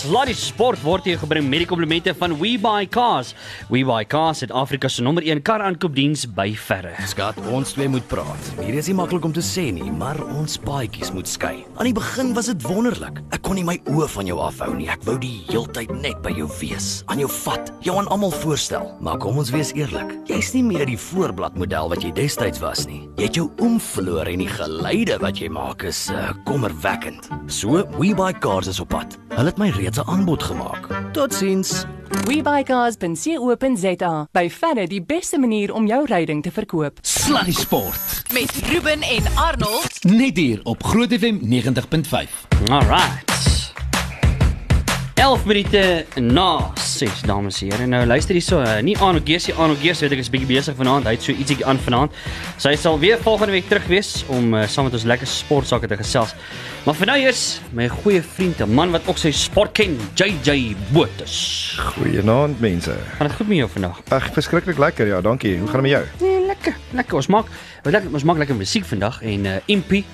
Sluddy Sport word hier gebring met die komplimente van WeBuyCars. WeBuyCars het Afrika se nommer 1 kar aankoopdiens by verre. Skat, ons twee moet praat. Hier is nie maklik om te sê nie, maar ons paadjies moet skei. Aan die begin was dit wonderlik. Ek kon nie my oë van jou afhou nie. Ek wou die heeltyd net by jou wees, aan jou vat, jou aan almal voorstel. Maar kom ons wees eerlik. Jy's nie meer die voorblad model wat jy destyds was nie. Jy het jou oom verloor en die geluide wat jy maak is uh, kommerwekkend. So, WeBuyCars is op pad. Hulle het my 'n aanbod gemaak. Totsiens. WeBuyCars.co.za. By verre die beste manier om jou ryding te verkoop. Sluddy Sport. met Ruben en Arnold. Net hier op Groot FM 90.5. Alright. 11 minute na 6 dames en here. Nou luister hierso, uh, nie aan Ogesie aan Ogesie weet ek is bietjie besig vanaand. Hy het so ietsie aan vanaand. Sy sal weer volgende week terug wees om uh, saam met ons lekker sportsake te gesels. Maar vir nou eers my goeie vriend, 'n man wat ook sy sport ken, JJ Botus. Goeienaand mense. Gaan dit goed met jou vandag? Ag, verskriklik lekker. Ja, dankie. Hoe gaan dit met jou? Nee, lekker. Lekker. Ons maak lekker, ons maak lekker musiek vandag en uh, Impie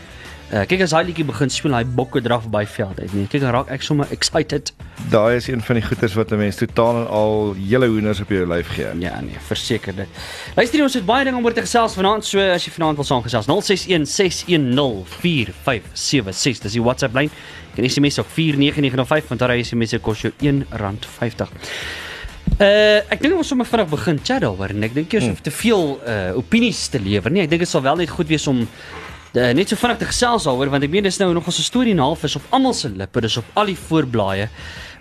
Uh, kyk as hy liedjie begin speel, hy bokke draf by veld uit. Nee, kyk dan raak ek sommer excited. Daai is een van die goeters wat 'n mens totaal en al hele hoenders op jou lyf gee. Ja nee, verseker dit. Luister, ons het baie dinge om oor te gesels vanaand, so as jy vanaand wil saamgesels 0616104576. Dis die WhatsApp lyn. Jy kan SMS op 49905 want daar is SMS se kos jou R1.50. Uh ek dink ons sommer vinnig begin chat daaroor en ek dink jy hoef te veel uh opinies te lewer nie. Ek dink dit sal wel net goed wees om uh, net so vinnig te gesels daaroor want ek meen dis nou nog 'n storie en half is op almal se lippe, dis op al die voorblaaie.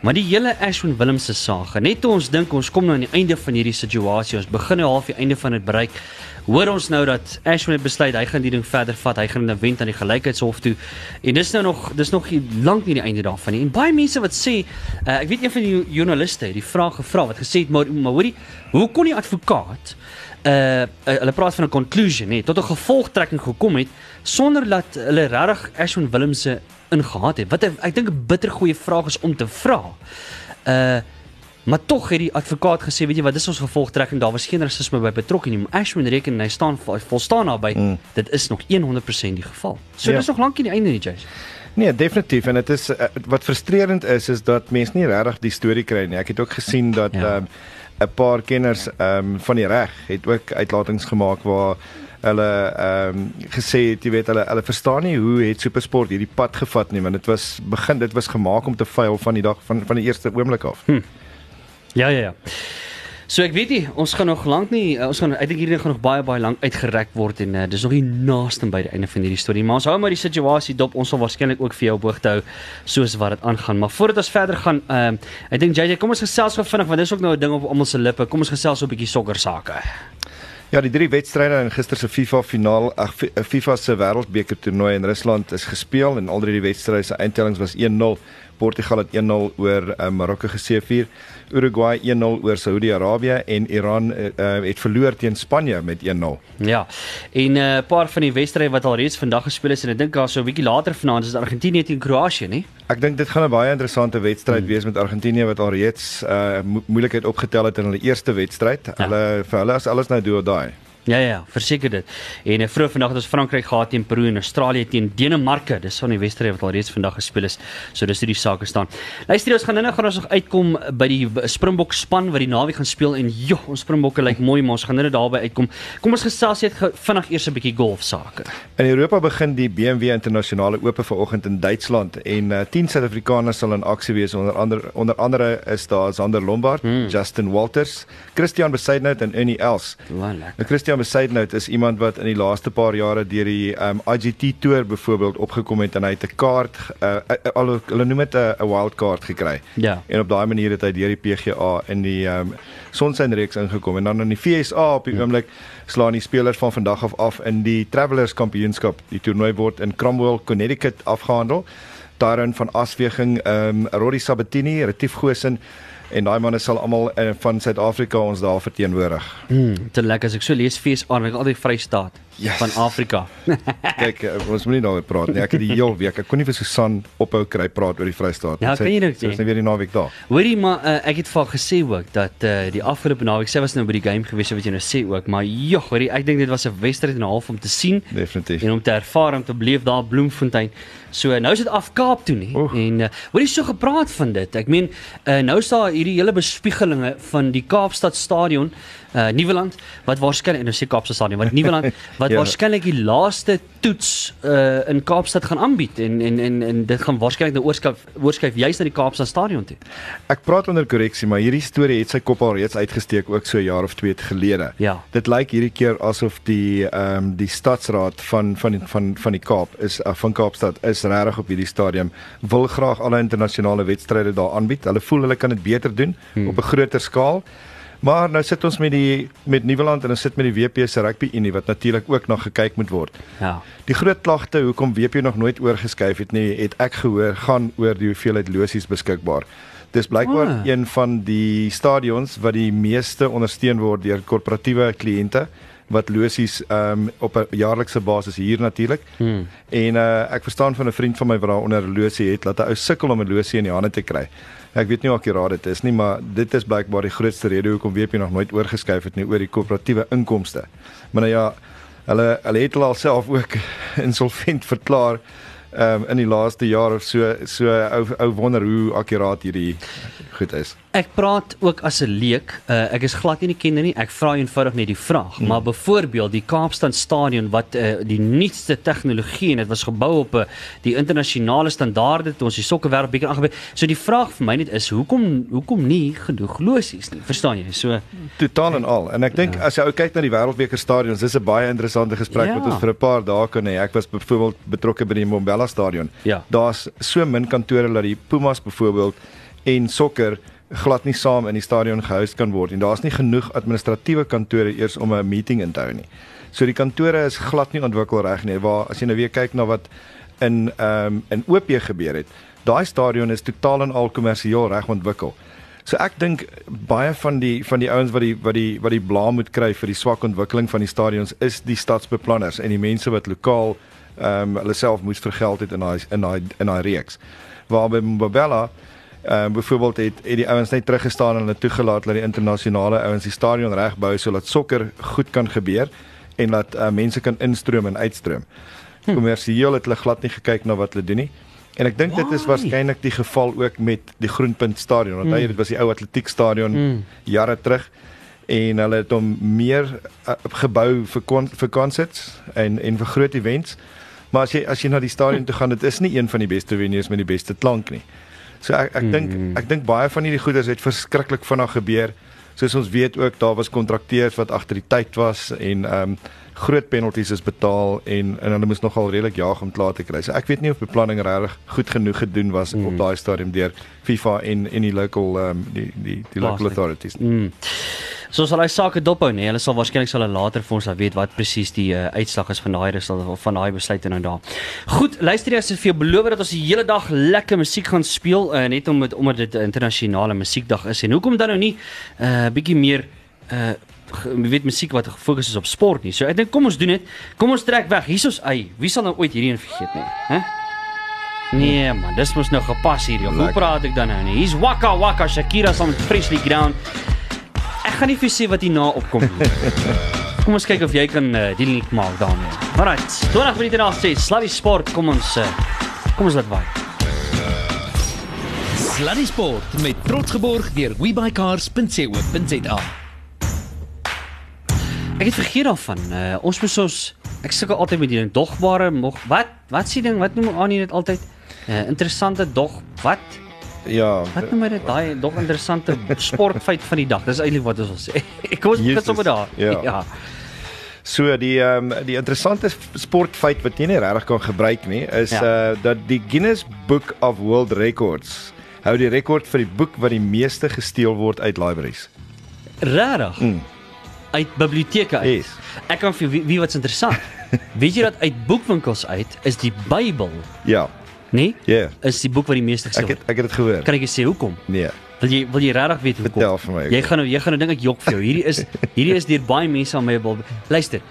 Maar die hele Ashwin Willems se saak, net toe ons dink ons kom nou aan die einde van hierdie situasie, ons begin nou half die einde van dit bereik. Hoor ons nou dat Ashwin het besluit hy gaan die ding verder vat. Hy gaan 'n wend aan die gelykheidshof toe. En dis nou nog dis nog lank nie die einde daarvan nie. En baie mense wat sê, uh, ek weet een van die joernaliste het die vraag gevra wat gesê het maar maar hoorie, hoe kon die advokaat uh, uh hulle praat van 'n conclusion nê tot 'n gevolgtrekking gekom het sonder dat hulle regtig Ashwin Willems se ingehaat het. Wat ek, ek dink 'n bitter goeie vraag is om te vra. Uh maar tog het die advokaat gesê, weet jy wat, dis ons gevolgtrekking, daar was geen rasisme by betrokke nie. Ashwin reken en hy staan vol- volstaan daarbey. Mm. Dit is nog 100% die geval. So Ja. dis nog lank nie die einde nie, Jace. Nee, definitief en dit is uh, wat frustrerend is is dat mense nie regtig die storie kry nie. Ek het ook gesien dat Ja. ehm um, 'n paar kenners ehm um, van die reg het ook uitlatings gemaak waar hulle ehm um, gesê het jy weet hulle hulle verstaan nie hoe het supersport hierdie pad gevat nie want dit was begin dit was gemaak om te faal van die dag van van die eerste oomblik af. Hm. Ja, ja, ja. So ek weet nie, ons gaan nog lank nie, uh, ons gaan ek dink hierdie gaan nog baie baie lank uitgereik word en uh, dis nog nie naaste by die einde van hierdie storie, maar ons hou maar die situasie dop. Ons sal waarskynlik ook vir jou op hoogte hou soos wat dit aangaan. Maar voordat ons verder gaan, ehm uh, ek dink JJ, kom ons gesels gou vinnig want dis ook nou 'n ding op almal se lippe. Kom ons gesels so 'n bietjie sokker sake. Ja, die drie wedstryde in gister se FIFA finaal, ag Fi- eh, FIFA se wêreldbeker toernooi in Rusland is gespeel en al drie wedstryde se eindtellings was 1-0. Portugal het 1-0 oor uh, Marokko geseëvier. Uruguay 1-0 oor Saudi-Arabië en Iran uh, het verloor teen Spanje met 1-0. Ja. En 'n uh, paar van die wedstryde wat al reeds vandag gespeel is en ek dink daar so 'n bietjie later vanaand is Argentinië teen Kroasie, nie? Ek dink dit gaan 'n baie interessante wedstryd hmm. wees met Argentinië wat al reeds uh, mo moeilikheid opgetel het in hulle eerste wedstryd. Ja. Hulle vir hulle is alles nou do or die. Ja ja, verseker dit. En uh, vroeër vandag het ons Frankryk gehad teen Peru en Australië teen Denemarke. Dis van die wedstryde wat al reeds vandag gespeel is. So dis hoe die sake staan. Luister, ons gaan nou gaan ons nog uitkom by die Springbok span wat die naweek gaan speel en joh, ons Springbokke lyk mooi, maar ons gaan nou daarby uitkom. Kom ons gesels net gou vinnig eers 'n bietjie golf sake. In Europa begin die BMW internasionale ope vanoggend in Duitsland en uh, 10 Suid-Afrikaners sal in aksie wees onder andere onder andere is daar Sander Lombard, hmm. Justin Walters, Christian Besaidnout en Ernie Els. Lekker. Nou Christian Besaidnout is iemand wat in die laaste paar jare deur die um, IGT toer byvoorbeeld opgekom het en hy het 'n kaart uh, uh, al hulle noem dit 'n 'n wild card gekry. Ja. En op daai manier het hy deur die PGA in die um, sonskynreeks ingekom en dan in die FSA op die oomblik slaan die spelers van vandag af af in die Travelers Kampioenskap. Die toernooi word in Cromwell, Connecticut afgehandel. Daarin van Asweging, ehm um, Rory Sabatini, Retief Goosen, en daai manne sal almal uh, van Suid-Afrika ons daar verteenwoordig. Mm, te lekker as ek so lees fees aan, ek altyd Vrystaat Yes. van Afrika. Kyk, uh, ons moet nie daaroor praat nie. Ek het die heel week, ek kon nie vir Susan ophou kry praat oor die Vrystaat. Ja, Sy- kan jy dit is sê? nie weer die naweek daar. Hoorie maar uh, ek het vir haar gesê ook dat uh, die afgelope naweek sy was nou by die game gewees wat jy nou sê ook, maar jog, hoorie, ek dink dit was 'n wedstryd en 'n half om te sien Definitief. en om te ervaar om te beleef daar Bloemfontein. So nou is dit af Kaap toe nie. Oeg. En uh, hoorie so gepraat van dit. Ek meen uh, nou is daar hierdie hele bespiegelinge van die Kaapstad stadion uh Nieuweland wat waarskynlik nou sê Kaapstad stadion, wat Nieuweland wat Ja. waarskynlik die laaste toets uh in Kaapstad gaan aanbied en en en en dit gaan waarskynlik nou oorskuif oorskuif juist na die Kaapstad stadion toe. Ek praat onder korreksie, maar hierdie storie het sy kop al reeds uitgesteek ook so 'n jaar of 2 gelede. Ja. Dit lyk hierdie keer asof die ehm um, die stadsraad van van van van die Kaap is uh, van Kaapstad is regtig op hierdie stadium wil graag alle internasionale wedstryde daar aanbied. Hulle voel hulle kan dit beter doen hmm. op 'n groter skaal. Maar nou sit ons met die met Nieuweland en ons sit met die WP se rugby unie wat natuurlik ook na gekyk moet word. Ja. Die groot klagte hoekom WP nog nooit oorgeskuif het nie, het ek gehoor gaan oor die hoeveelheid losies beskikbaar. Dis blykbaar Ah. een van die stadions wat die meeste ondersteun word deur korporatiewe kliënte wat losies um, op 'n jaarlikse basis hier natuurlik. Hmm. En uh, ek verstaan van 'n vriend van my wat daaronder 'n losie het dat 'n ou sukkel om 'n losie in die hande te kry. Ek weet nie hoe akkuraat dit is nie, maar dit is blykbaar die grootste rede hoekom WP nog nooit oorgeskuif het nie oor die korporatiewe inkomste. Maar nou ja, hulle hulle het hulle alself ook insolvent verklaar um, in die laaste jaar of so so ou ou wonder hoe akkuraat hierdie goed is. Ek praat ook as 'n leek. Uh, ek is glad nie 'n kenner nie. Ek vra eenvoudig net die vraag. Hmm. Maar byvoorbeeld die Kaapstad stadion wat uh, die nuutste tegnologie en dit was gebou op 'n uh, die internasionale standaarde toe ons die sokker wêreld bietjie aangebeur. So die vraag vir my net is hoekom hoekom nie genoeg losies nie. Verstaan jy? So Totaal en al. En ek dink ja. as jy ou kyk na die wêreldbeker stadions, dis 'n baie interessante gesprek Ja. wat ons vir 'n paar dae kon hê. Ek was byvoorbeeld betrokke by die Mbombela stadion. Ja. Daar's so min kantore dat die Pumas byvoorbeeld en sokker glad nie saam in die stadion gehou kan word en daar's nie genoeg administratiewe kantore eers om 'n meeting in te hou nie. So die kantore is glad nie ontwikkel reg nie. Waar as jy nou weer kyk na wat in ehm um, in OP gebeur het, daai stadion is totaal en al kommersieel reg ontwikkel. So ek dink baie van die van die ouens wat die wat die wat die blaam moet kry vir die swak ontwikkeling van die stadions is die stadsbeplanners en die mense wat lokaal ehm um, hulle self moes vergeld het in daai in daai in daai reeks. Waar by Mbabela ehm um, byvoorbeeld het het die ouens net teruggestaan en hulle toegelaat dat die internasionale ouens die stadion regbou sodat sokker goed kan gebeur en dat uh, mense kan instroom en uitstroom. Kommersieel het hulle glad nie gekyk na wat hulle doen nie. En ek dink dit is waarskynlik die geval ook met die Groenpunt stadion. Want mm. dit was die ou atletiekstadion mm. jare terug en hulle het hom meer uh, gebou vir kon, vir concerts en en vir groot events. Maar as jy as jy na die stadion toe gaan, dit is nie een van die beste venues met die beste klank nie. So ek ek dink ek dink baie van hierdie goeders het verskriklik vinnig gebeur. Soos ons weet ook daar was kontrakteurs wat agter die tyd was en ehm um, groot penalties is betaal en en hulle moes nogal redelik jaag om klaar te kry. So ek weet nie of beplanning regtig goed genoeg gedoen was mm. op daai stadium deur FIFA en en die local ehm um, die die die local Plaaslike. authorities. Mm. So sal hy sake dophou nee. Hulle sal waarskynlik sal hulle later vir ons laat weet wat presies die uh, uitslag is van daai resultate of van daai besluite nou daar. Goed, luister jy as vir jou beloof dat ons die hele dag lekker musiek gaan speel uh, net om dit omdat dit 'n internasionale musiekdag is en hoekom dan nou nie 'n uh, bietjie meer uh jy weet musiek wat gefokus is op sport nie. So ek dink kom ons doen dit. Kom ons trek weg. Hier's ons ei. Wie sal nou ooit hierdie een vergeet nie, hè? Nee man, dis mos nou gepas hierdie. Hoe praat ek dan nou nie? Hier's Waka Waka Shakira saam met Freshly Ground. Ek gaan nie vir sê wat hierna opkom nie. Kom ons kyk of jy kan uh, die link maak daarmee. Alright, 20 minute na 6. Sluddy Sport, kom ons uh, kom ons laat vaai. Sluddy Sport met trots geborg deur webycars.co.za. Ek het vergeet daarvan. Uh, ons moet ons ek sukkel altyd met hierdie dogbare mog wat wat s'ie ding wat noem aan dit altyd? uh, Interessante dog wat? Ja, Wat noem jy dit? Daai dog interessante sportfeit van die dag. Dis eintlik wat ons wil sê. Kom ons begin sommer daar. ja. ja. So die ehm um, die interessante sportfeit wat jy nie regtig kan gebruik nie is ja. uh dat die Guinness Book of World Records hou die rekord vir die boek wat die meeste gesteel word uit libraries. Regtig? Mm. Uit biblioteke uit. Yes. Ek kan vir wie, wie wat's interessant. Weet jy dat uit boekwinkels uit is die Bybel, Ja. Nê? Ja. Yeah. Is die boek wat die meeste Ek gesteel het word. ek het dit gehoor. Kan ek jou sê hoekom? Nee. Wil jy wil jy regtig weet hoekom? Vertel vir my. Jy gaan nou jy gaan nou dink ek jok vir jou. Hierdie is hierdie is deur baie mense aan my wil. Luister.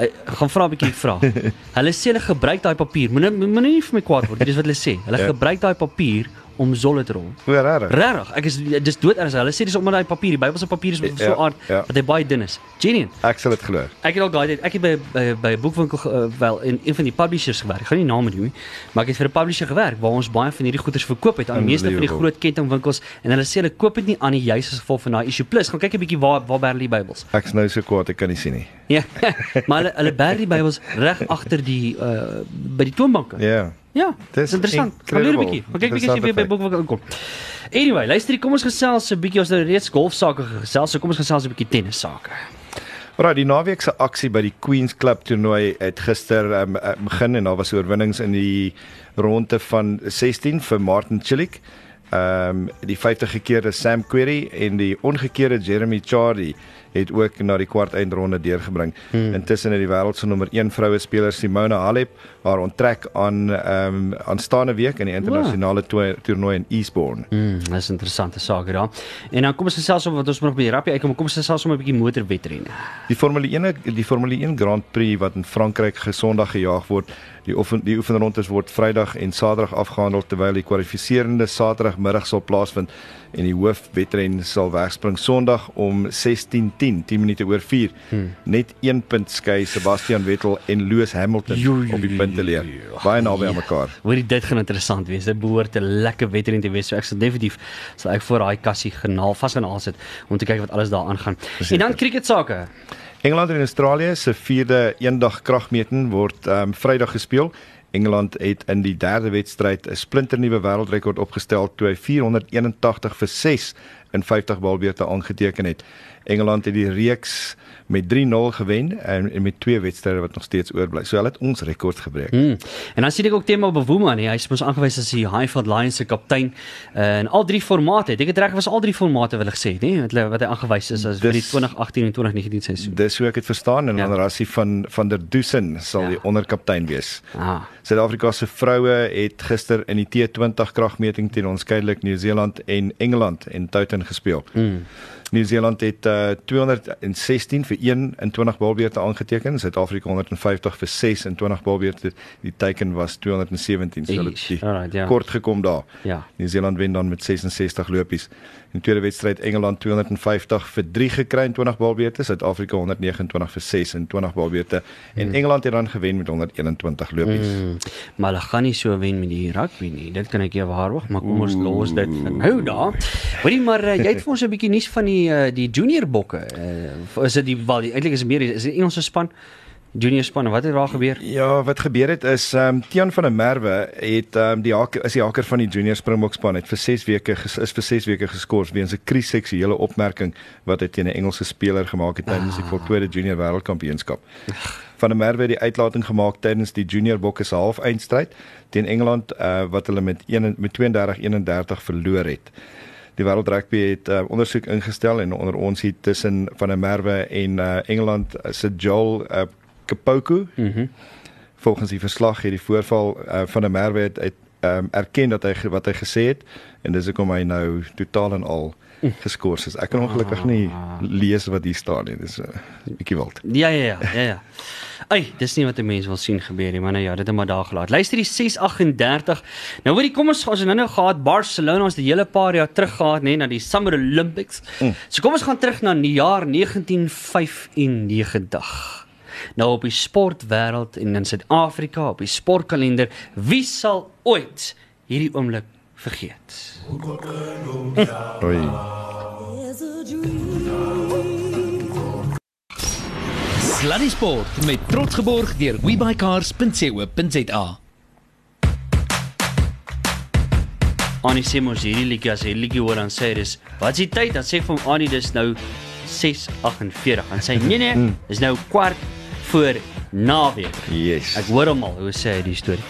Uh, gaan vra 'n bietjie vra. Hulle sê hulle gebruik daai papier. Moenie moenie nie vir my kwaad word. Dit is wat hulle sê. Hulle Ja. gebruik daai papier om zolle te rol. Hoe regtig? Regtig, ek is dis dood erns. Hulle sê dis omdat daai papier, die Bybelse papier is so Ja, aard ja. dat hy baie dun is. Genuine. Ek sal dit glo. Ek het al daai ek het by by, by 'n boekwinkel uh, wel in een van die publishers gewerk. Ek gaan nie name noem nie, maar ek het vir 'n publisher gewerk waar ons baie van hierdie goederes verkoop het aan meeste van die groot kettingwinkels en hulle sê hulle koop dit nie aan die juis as gevolg van daai issue. Plus, gaan kyk 'n bietjie waar waar bær die Bybels. Ek's nou so kwaad ek kan nie sien nie. Ja. maar hulle hulle bær die Bybels reg agter die uh by die toonbanke. Ja. Ja, Dis interessant. Gaan leer 'n bietjie. Gaan kyk bietjie as jy weer by boekwinkel inkom. Anyway, luister, kom ons gesels 'n bietjie het nou reeds golfsake gesels, so kom ons gesels 'n bietjie tennis sake. Right, die naweek se aksie by die Queens Club toernooi het gister um, begin en daar was oorwinnings in die ronde van 16 vir Martin Cilic. Ehm um, die 50 gekeerde Sam Querrey en die ongekeerde Jeremy Chardy het ook na die kwart eindronde deurgebring. Hmm. Intussen het die wêreld se nommer 1 vroue speler Simona Halep haar onttrek aan ehm um, aanstaande week in die internasionale to- toernooi in Eastbourne. Mm, dis 'n interessante saak daar. En dan kom ons gesels oor wat ons nog by die rappie uitkom. Kom ons gesels sommer 'n bietjie motorwedrenne. Die Formule 1 die Formule 1 Grand Prix wat in Frankryk gesondag gejaag word, die oefen die oefenrondes word Vrydag en Saterdag afgehandel terwyl die kwalifiserende Saterdagmiddag sal plaasvind en die hoofwedren sal wegspring Sondag om 16:10, 10 minute oor 4. Hmm. Net 1 punt skei Sebastian Vettel en Lewis Hamilton Joe, op die punteteler. Baie naby aan mekaar. Hoorie dit gaan interessant wees. Dit behoort 'n lekker wedren te wees. So ek sal definitief sal ek voor daai kassie genaal vasgenaal sit om te kyk wat alles daar aangaan. En dan cricket sake. Engeland en Australië se vierde eendag kragmeting word um, Vrydag gespeel. Engeland het in die derde wedstryd 'n splinternuwe wêreldrekord opgestel toe hy 481 vir 6 in 50 balbeurte aangeteken het. Engeland het die reeks met 3-0 gewen en, en met twee wedstryde wat nog steeds oorbly. So hulle het ons rekord gebreek. Mm. En dan sien ek ook Temo Bavuma nee, hy is mos aangewys as die Highfield Lions se kaptein uh, in al drie formate. Ek het reg was al drie formate wil ek sê, nê, wat hulle wat hy aangewys is as vir die Dis- 2018 en 2019 seisoen. Dis hoe ek dit verstaan en Ja. dan Rassie van van der Dusen sal Ja. die onderkaptein wees. Ah. Suid-Afrika se vroue het gister in die T20 kragmeting teen onskeidelik Nieu-Seeland en Engeland en Towton gespeel. Mm. Nieu-Seeland het uh, 216 vir 1 in 20 balbeurte aangeteken, Suid-Afrika 150 vir 6 in 20 balbeurte. Die teiken was 217, so hulle het die alright, ja. kort gekom daar. Ja. Nieu-Seeland wen dan met 66 lopies. In die tweede wedstryd Engeland 250 vir 3 gekry in 20 balbeurte, Suid-Afrika 129 vir 6 in 20 balbeurte en Engeland het dan gewen met 121 lopies. Mm, maar hulle gaan nie so wen met die rugby nie. Dit kan ek jou waarborg, maar kom ons los dit vir nou daar. Hoorie maar uh, jy het vir ons 'n bietjie nuus van die uh, die junior bokke. Uh, is dit die wel eintlik is meer is dit Engelse span? Junior span, wat het daar gebeur? Ja, wat gebeur het is ehm um, Tian van der Merwe het ehm um, die haker is die haker van die junior Springbok span het vir 6 weke ges, is vir 6 weke geskort weens 'n kriseksuele opmerking wat hy teen 'n Engelse speler gemaak het tydens die voltooide junior wêreldkampioenskap. Van der Merwe het die uitlating gemaak tydens die junior bokke se halfeindstryd teen Engeland uh, wat hulle met 1 met 32-31 verloor het. Die wêreld rugby het uh, ondersoek ingestel en onder ons hier tussen van der Merwe en uh, Engeland uh, se Joel uh, Kapoku Mhm. Mm Volgens die verslag het die voorval uh, van 'n Merwe het, het um, erken dat hy wat hy gesê het en dis hoekom hy nou totaal en al geskort is. Ek kan ongelukkig nie lees wat hier staan nie. Dis 'n uh, bietjie wild. Ja ja ja, ja ja. Ai, dis nie wat 'n mens wil sien gebeur nie, maar nou ja, dit het maar daar gelaat. Luister die 638. Nou weet jy, kom ons ons het nou nou gehad Barcelona ons die hele paar jaar terug gehad nê na die Summer Olympics. Mm. So kom ons gaan terug na die jaar 1995. Nou op die sportwêreld en in Suid-Afrika op die sportkalender, wie sal ooit hierdie oomblik vergeet? Oei. Sluddy Sport met trots geborg deur webycars.co.za. Annie sê mos hierdie liedjie as hy die liedjie hoor dan sê dis wat is die tyd dan sê vir hom Annie dis nou 6:48 dan sê nee nee dis nou kwart voor naweek. Yes. Ek hoor hom al hoe sê hy die storie.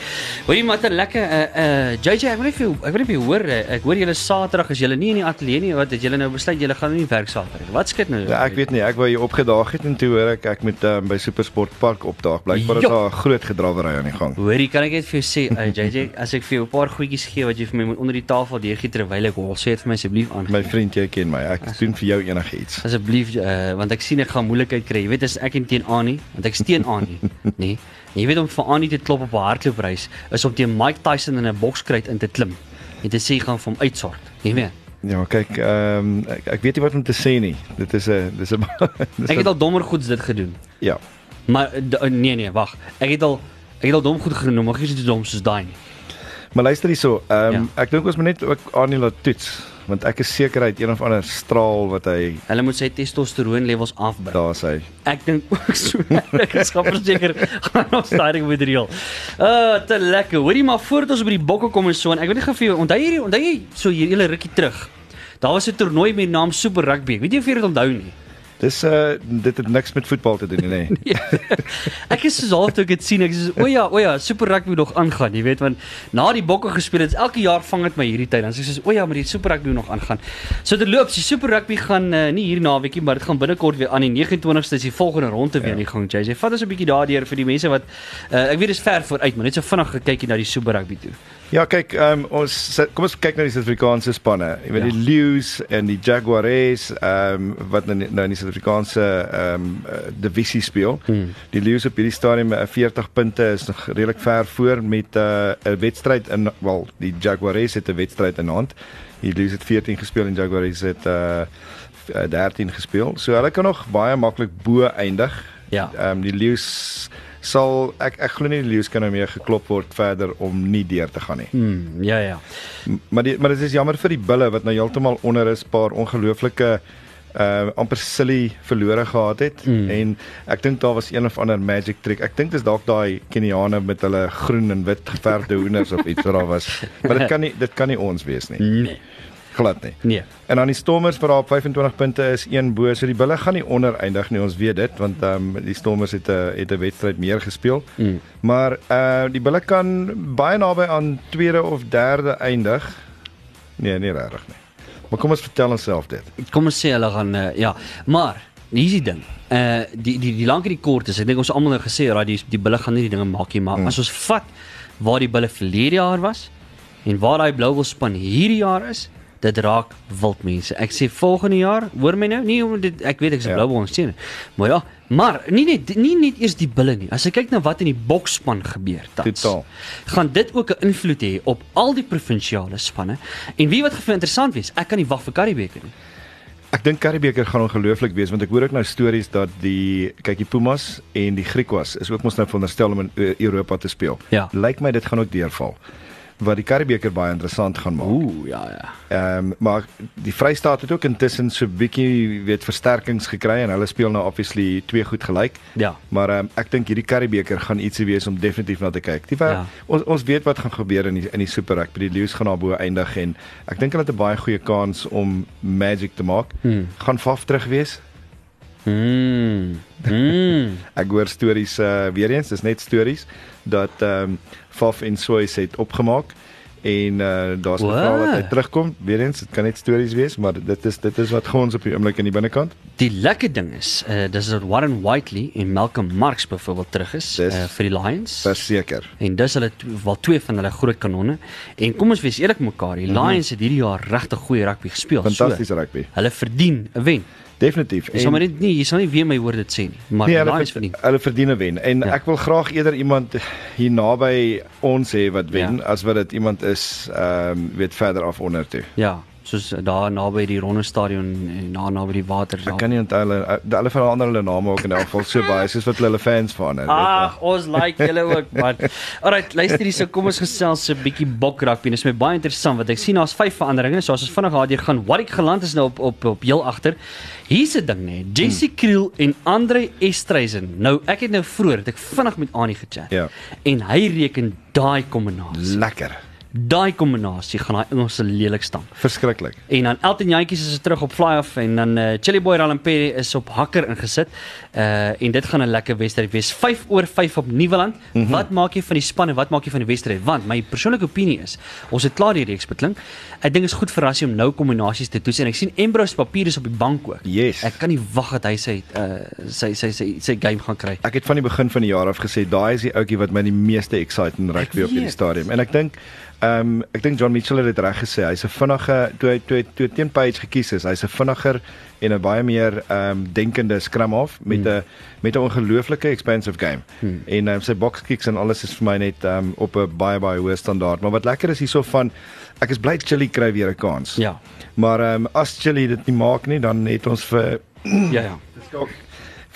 Hoorie maar 'n lekker uh uh JJ, ek wil net vir ek wil net vir hoor. Uh, ek hoor julle Saterdag is julle nie in die ateljee nie. Wat het julle nou besluit julle gaan nie werk Saterdag? Wat skit nou? Ja, ek weet nie, ek wou hier opgedaag het en toe hoor ek ek moet um, by Supersport Park opdaag. Blykbaar is Jo. daar 'n groot gedrawery aan die gang. Hoorie, kan ek net vir jou sê, uh, JJ, as ek vir jou 'n paar goedjies gee wat jy vir my moet onder die tafel deurgee terwyl ek hol, sê dit vir my asseblief aan. My vriend, jy ken my. Ek doen vir jou enigiets. Asseblief uh, want ek sien ek gaan moeilikheid kry. Jy weet as ek en teen Annie, want ek steen Annie, nê. Nee. Jy weet om vir Annie te klop op 'n hardloopreis is om teen Mike Tyson in 'n bokskruit in te klim en te sê gaan vir hom uitsort. Jy weet. Ja, kyk, ehm um, ek, ek weet nie wat om te sê nie. Dit is 'n dis 'n Ek het al dommer goeds dit gedoen. ja. Maar d- nee nee, wag. Ek het al ek het al dom goed genoem, maar gister is dom soos daai nie. Maar luister hierso, ehm um, Ja. ek dink ons moet net ook Annie laat toets want ek is seker hy het een of ander straal wat hy Hulle moet sy testosteroon levels afbring. daar sê. Ek dink ook so. ek is verseker gaan ons daai moet reël. Uh, te lekker. Hoorie maar voordat ons by die bokke kom en so en ek gou vir jou onthou hierdie onthou jy so hier hele rukkie terug. Daar was 'n toernooi met die naam Super Rugby. Ek weet nie of jy dit onthou nie. Dis uh dit het niks met voetbal te doen nie, nê. Ek is soos half toe ek dit sien, ek is o ja, o ja, Super Rugby nog aangaan, jy weet, want na die bokke gespeel het, elke jaar vang dit my hierdie tyd. Dan sê ek soos o ja, maar die Super Rugby nog aangaan. So dit loop, die Super Rugby gaan uh, nie hier naweekie, maar dit gaan binnekort weer aan die 29ste is die volgende ronde weer aan die gang. Sê, vat ons 'n bietjie daardeur vir die mense wat uh, ek weet dis ver vooruit, maar net so vinnig gekykie na die Super Rugby toe. Ja, kyk, um, ons kom ons kyk na die Suid-Afrikaanse spanne. Jy weet Ja. die Lions en die Jaguars ehm um, wat nou nou in die Suid-Afrikaanse ehm um, uh, divisie speel. Hmm. Die Lions op hierdie stadium met 40 punte is nog redelik ver voor met 'n uh, wedstryd in wel, die Jaguars het 'n wedstryd in hand. Die Lions het 14 gespeel en Jaguars het uh 13 gespeel. So hulle kan nog baie maklik bo eindig. Ja. Ehm um, die Lions sal ek ek glo nie die Lions kan nou meer geklop word verder om nie deur te gaan nie. Hmm, ja ja. Maar die, maar dit is jammer vir die bulle wat nou heeltemal onder is, paar ongelooflike uh amper silly verlore gehad het Mm. mm. en ek dink daar was een of ander magic trick. Ek dink dis dalk daai Keniane met hulle groen en wit geverfde hoenders of iets wat daar was. Maar dit kan nie dit kan nie ons wees nie. Nee. Glad nie. Nee. En dan die Stormers wat daar op 25 punte is, een bo, so die bulle gaan nie onder eindig nie, ons weet dit, want ehm um, die Stormers het 'n het 'n wedstryd meer gespeel. Mm. Maar uh die bulle kan baie naby aan tweede of derde eindig. Nee, nie regtig nie. Maar kom ons vertel onsself dit. Kom ons sê hulle gaan uh, ja, maar hier is die ding. Uh die die die lank en die kort is, ek dink ons almal nou gesê raai die die bulle gaan nie die dinge maak nie, maar mm. as ons vat waar die bulle verlede jaar was en waar daai blou wil span hierdie jaar is, dit raak wild mense. Ek sê volgende jaar, hoor my nou, nie om dit ek weet ek is 'n Ja. blou bol steun. Maar ja, maar nie net nie net eers die bulle nie. As jy kyk na wat in die boksspan gebeur tans. Totaal. Gaan dit ook 'n invloed hê op al die provinsiale spanne? En wie wat vir interessant wees, ek kan nie wag vir Karibeker nie. Ek dink Karibeker gaan ongelooflik wees want ek hoor ook nou stories dat die kyk die Pumas en die Griquas is ook mos nou veronderstel om in uh, Europa te speel. Ja. Lyk my dit gaan ook deurval. Wat die Karibeker baie interessant gaan maak. Ooh, ja ja. Ehm um, maar die Vrystaat het ook intussen so bietjie weet versterkings gekry en hulle speel nou obviously twee goed gelyk. Ja. Maar um, ek dink hierdie Karibeker gaan ietsie wees om definitief na te kyk. Die ja. Ja. ons ons weet wat gaan gebeur in die in die Super Rugby. Die Lions gaan daarbo eindig en ek dink hulle het 'n baie goeie kans om magic te maak. Hmm. Gaan Faf terug wees? Mm. Mm. Ek hoor stories uh weer eens, dis net stories dat ehm um, Faf en Soys het opgemaak en uh daar's Wow. gevra dat hy terugkom. Weer eens, dit kan net stories wees, maar dit is dit is wat gons op die oomblik in die binnekant. Die lekker ding is, uh dis dat Warren Whiteley en Malcolm Marx byvoorbeeld terug is Dis uh, vir die Lions. Verseker. En dis hulle wel twee van hulle groot kanonne. En kom ons wees eerlik mekaar, die Lions het hierdie jaar regtig goeie rugby gespeel. Fantastiese rugby. So, hulle verdien 'n wen. Definitief. Jy sal maar net nie, jy sal nie weer my woorde dit sê nie, maar nee, hulle, Lions verdien. hulle verdien 'n wen en Ja. ek wil graag eerder iemand hier naby ons hê wat wen ja. as wat dit iemand is ehm um, weet verder af onder toe. Ja, soos daar naby die Ronde Stadion en na naby die water. Ek kan nie onthou hulle uh, hulle verander hulle name ook in elk geval so baie soos wat hulle hulle fans weet jy. Ag, ons like julle ook, man. Alright, luister hierso, kom ons gesels 'n bietjie bokragby. Dit is my baie interessant want ek sien daar's vyf veranderinge. So as ons vinnig daardeur gaan, Warwick geland is nou op op op heel agter. Hier's 'n ding nê. Jesse Hmm. Kriel en Andre Estreisen. Nou, ek het nou vroeër het ek vinnig met Annie gechat. Ja. En hy reken daai kombinasie. Lekker. Daai kombinasie gaan daai Engelse lelik staan. Verskriklik. En dan Elton Jantjies is terug op fly-off en dan uh, Chili Boy Ralampere is op hakker ingesit. Uh en dit gaan 'n lekker wedstryd wees. 5 oor 5 op Nieuweland. Mm -hmm. Wat maak jy van die span en wat maak jy van die wedstryd? Want my persoonlike opinie is, ons het klaar die reeks beklink. Ek dink is goed vir Rassie om nou kombinasies te toets en ek sien Embrose papier is op die bank ook. Yes. Ek kan nie wag dat hy sy uh sy sy sy sy game gaan kry. Ek het van die begin van die jaar af gesê daai is die ouetjie wat my die meeste excite in rugby op hierdie weet. stadium. En ek dink ehm um, ek dink John Mitchell het dit reg gesê. Hy's 'n vinnige toe hy toe toe teen Page gekies is. Hy's 'n vinniger en 'n baie meer ehm um, denkende scrum half met 'n met 'n ongelooflike expansive game. Hmm. En um, sy box kicks en alles is vir my net ehm um, op 'n baie baie hoë standaard. Maar wat lekker is hierso van ek is bly Chili kry weer 'n kans. Ja. Maar ehm um, as Chili dit nie maak nie, dan het ons vir Ja ja.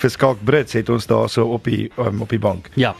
Vir Skalk Brits het ons daarso op die um, op die bank. Ja.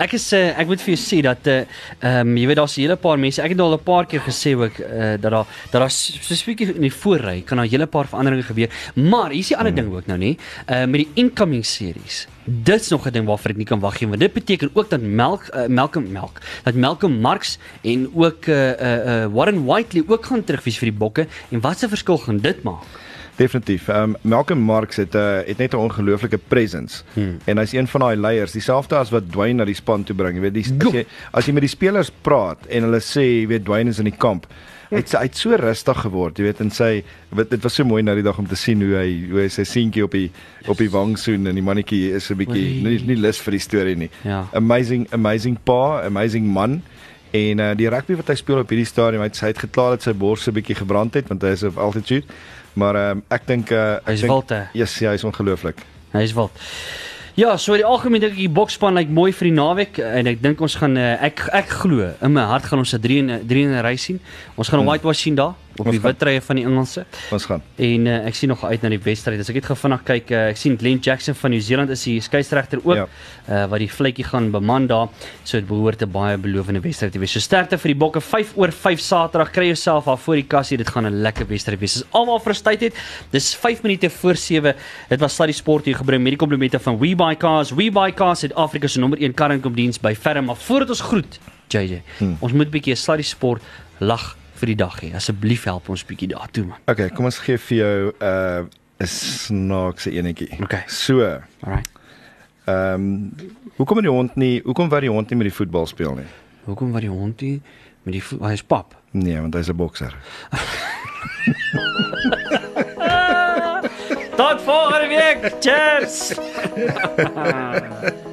Ek is uh, ek moet vir jou sê dat uh ehm um, jy weet daar's 'n hele paar mense. Ek het al 'n paar keer gesê ook uh, dat daar dat daar spesifiek in die voorry kan daar 'n hele paar veranderinge gebeur. Maar hier's die ander hmm. ding ook nou nê. Uh met die incoming series. Dit's nog 'n ding waarvoor ek nie kan wag nie, want dit beteken ook dat Melk uh, Malcolm Melk, dat Malcolm Marx en ook uh uh, uh Warren Whiteley ook gaan terugwees vir die bokke en wat se verskil gaan dit maak? Definitief. Ehm um, Malcolm Marx het 'n uh, het net 'n ongelooflike presence. Hmm. En hy's een van daai leiers, dieselfde as wat Dwayne na die span toe bring. Jy weet, die, as jy as jy met die spelers praat en hulle sê, jy weet Dwayne is in die kamp. Hy het hy het so rustig geword, jy weet, en sy dit was so mooi nou die dag om te sien hoe hy hoe hy sy seentjie op die op die wang soen en die mannetjie is 'n bietjie nie nie lus vir die storie nie. Ja. Amazing amazing pa, amazing man. En uh, die rugby wat hy speel op hierdie stadium, hy het, hy het geklaar dat sy bors 'n bietjie gebrand het want hy is op altitude. Maar ehm um, ek dink uh, ek Hy's dink wild, hè? Yes, ja, hy's ongelooflik. Hy is wild. Ja, so die algemeen dink ek die boksspan lyk mooi vir die naweek en ek dink ons gaan uh, ek ek glo in my hart gaan ons 'n 3 in 3 in 'n ry sien. Ons gaan 'n Hmm. whitewash sien daar op Ons die wit treye van die Engelse. Ons gaan. En uh, ek sien nog uit na die wedstryd. As ek net gou vinnig kyk, uh, ek sien Glenn Jackson van Nieu-Seeland is die skeieregter ook Ja. uh, wat die vletjie gaan beman daar. So dit behoort 'n baie belovende wedstryd te wees. So sterkte vir die bokke 5 oor 5 Saterdag. Kry jouself daar voor die kassie. Dit gaan 'n lekker wedstryd wees. Dis almal verstaan het. Dis 5 minute voor 7. Dit was Sluddy Sport hier gebring met die komplimente van We Buy Cars. We Buy Cars Suid-Afrika se nommer 1 karringkomdiens by Ferm. Maar voordat ons groet, JJ, hmm. ons moet 'n bietjie 'n Sluddy Sport lag vir die dag hê. Asseblief help ons bietjie daartoe man. Okay, kom ons gee vir jou 'n uh, 'n snaakse enetjie. Okay. So, Alright. ehm um, hoekom het die hond nie hoekom wou die hond nie met die voetbal speel nie? Hoekom wat die hond hier met die voet, hy is pap. Nee, want hy's 'n bokser. Tot volgende week. Cheers.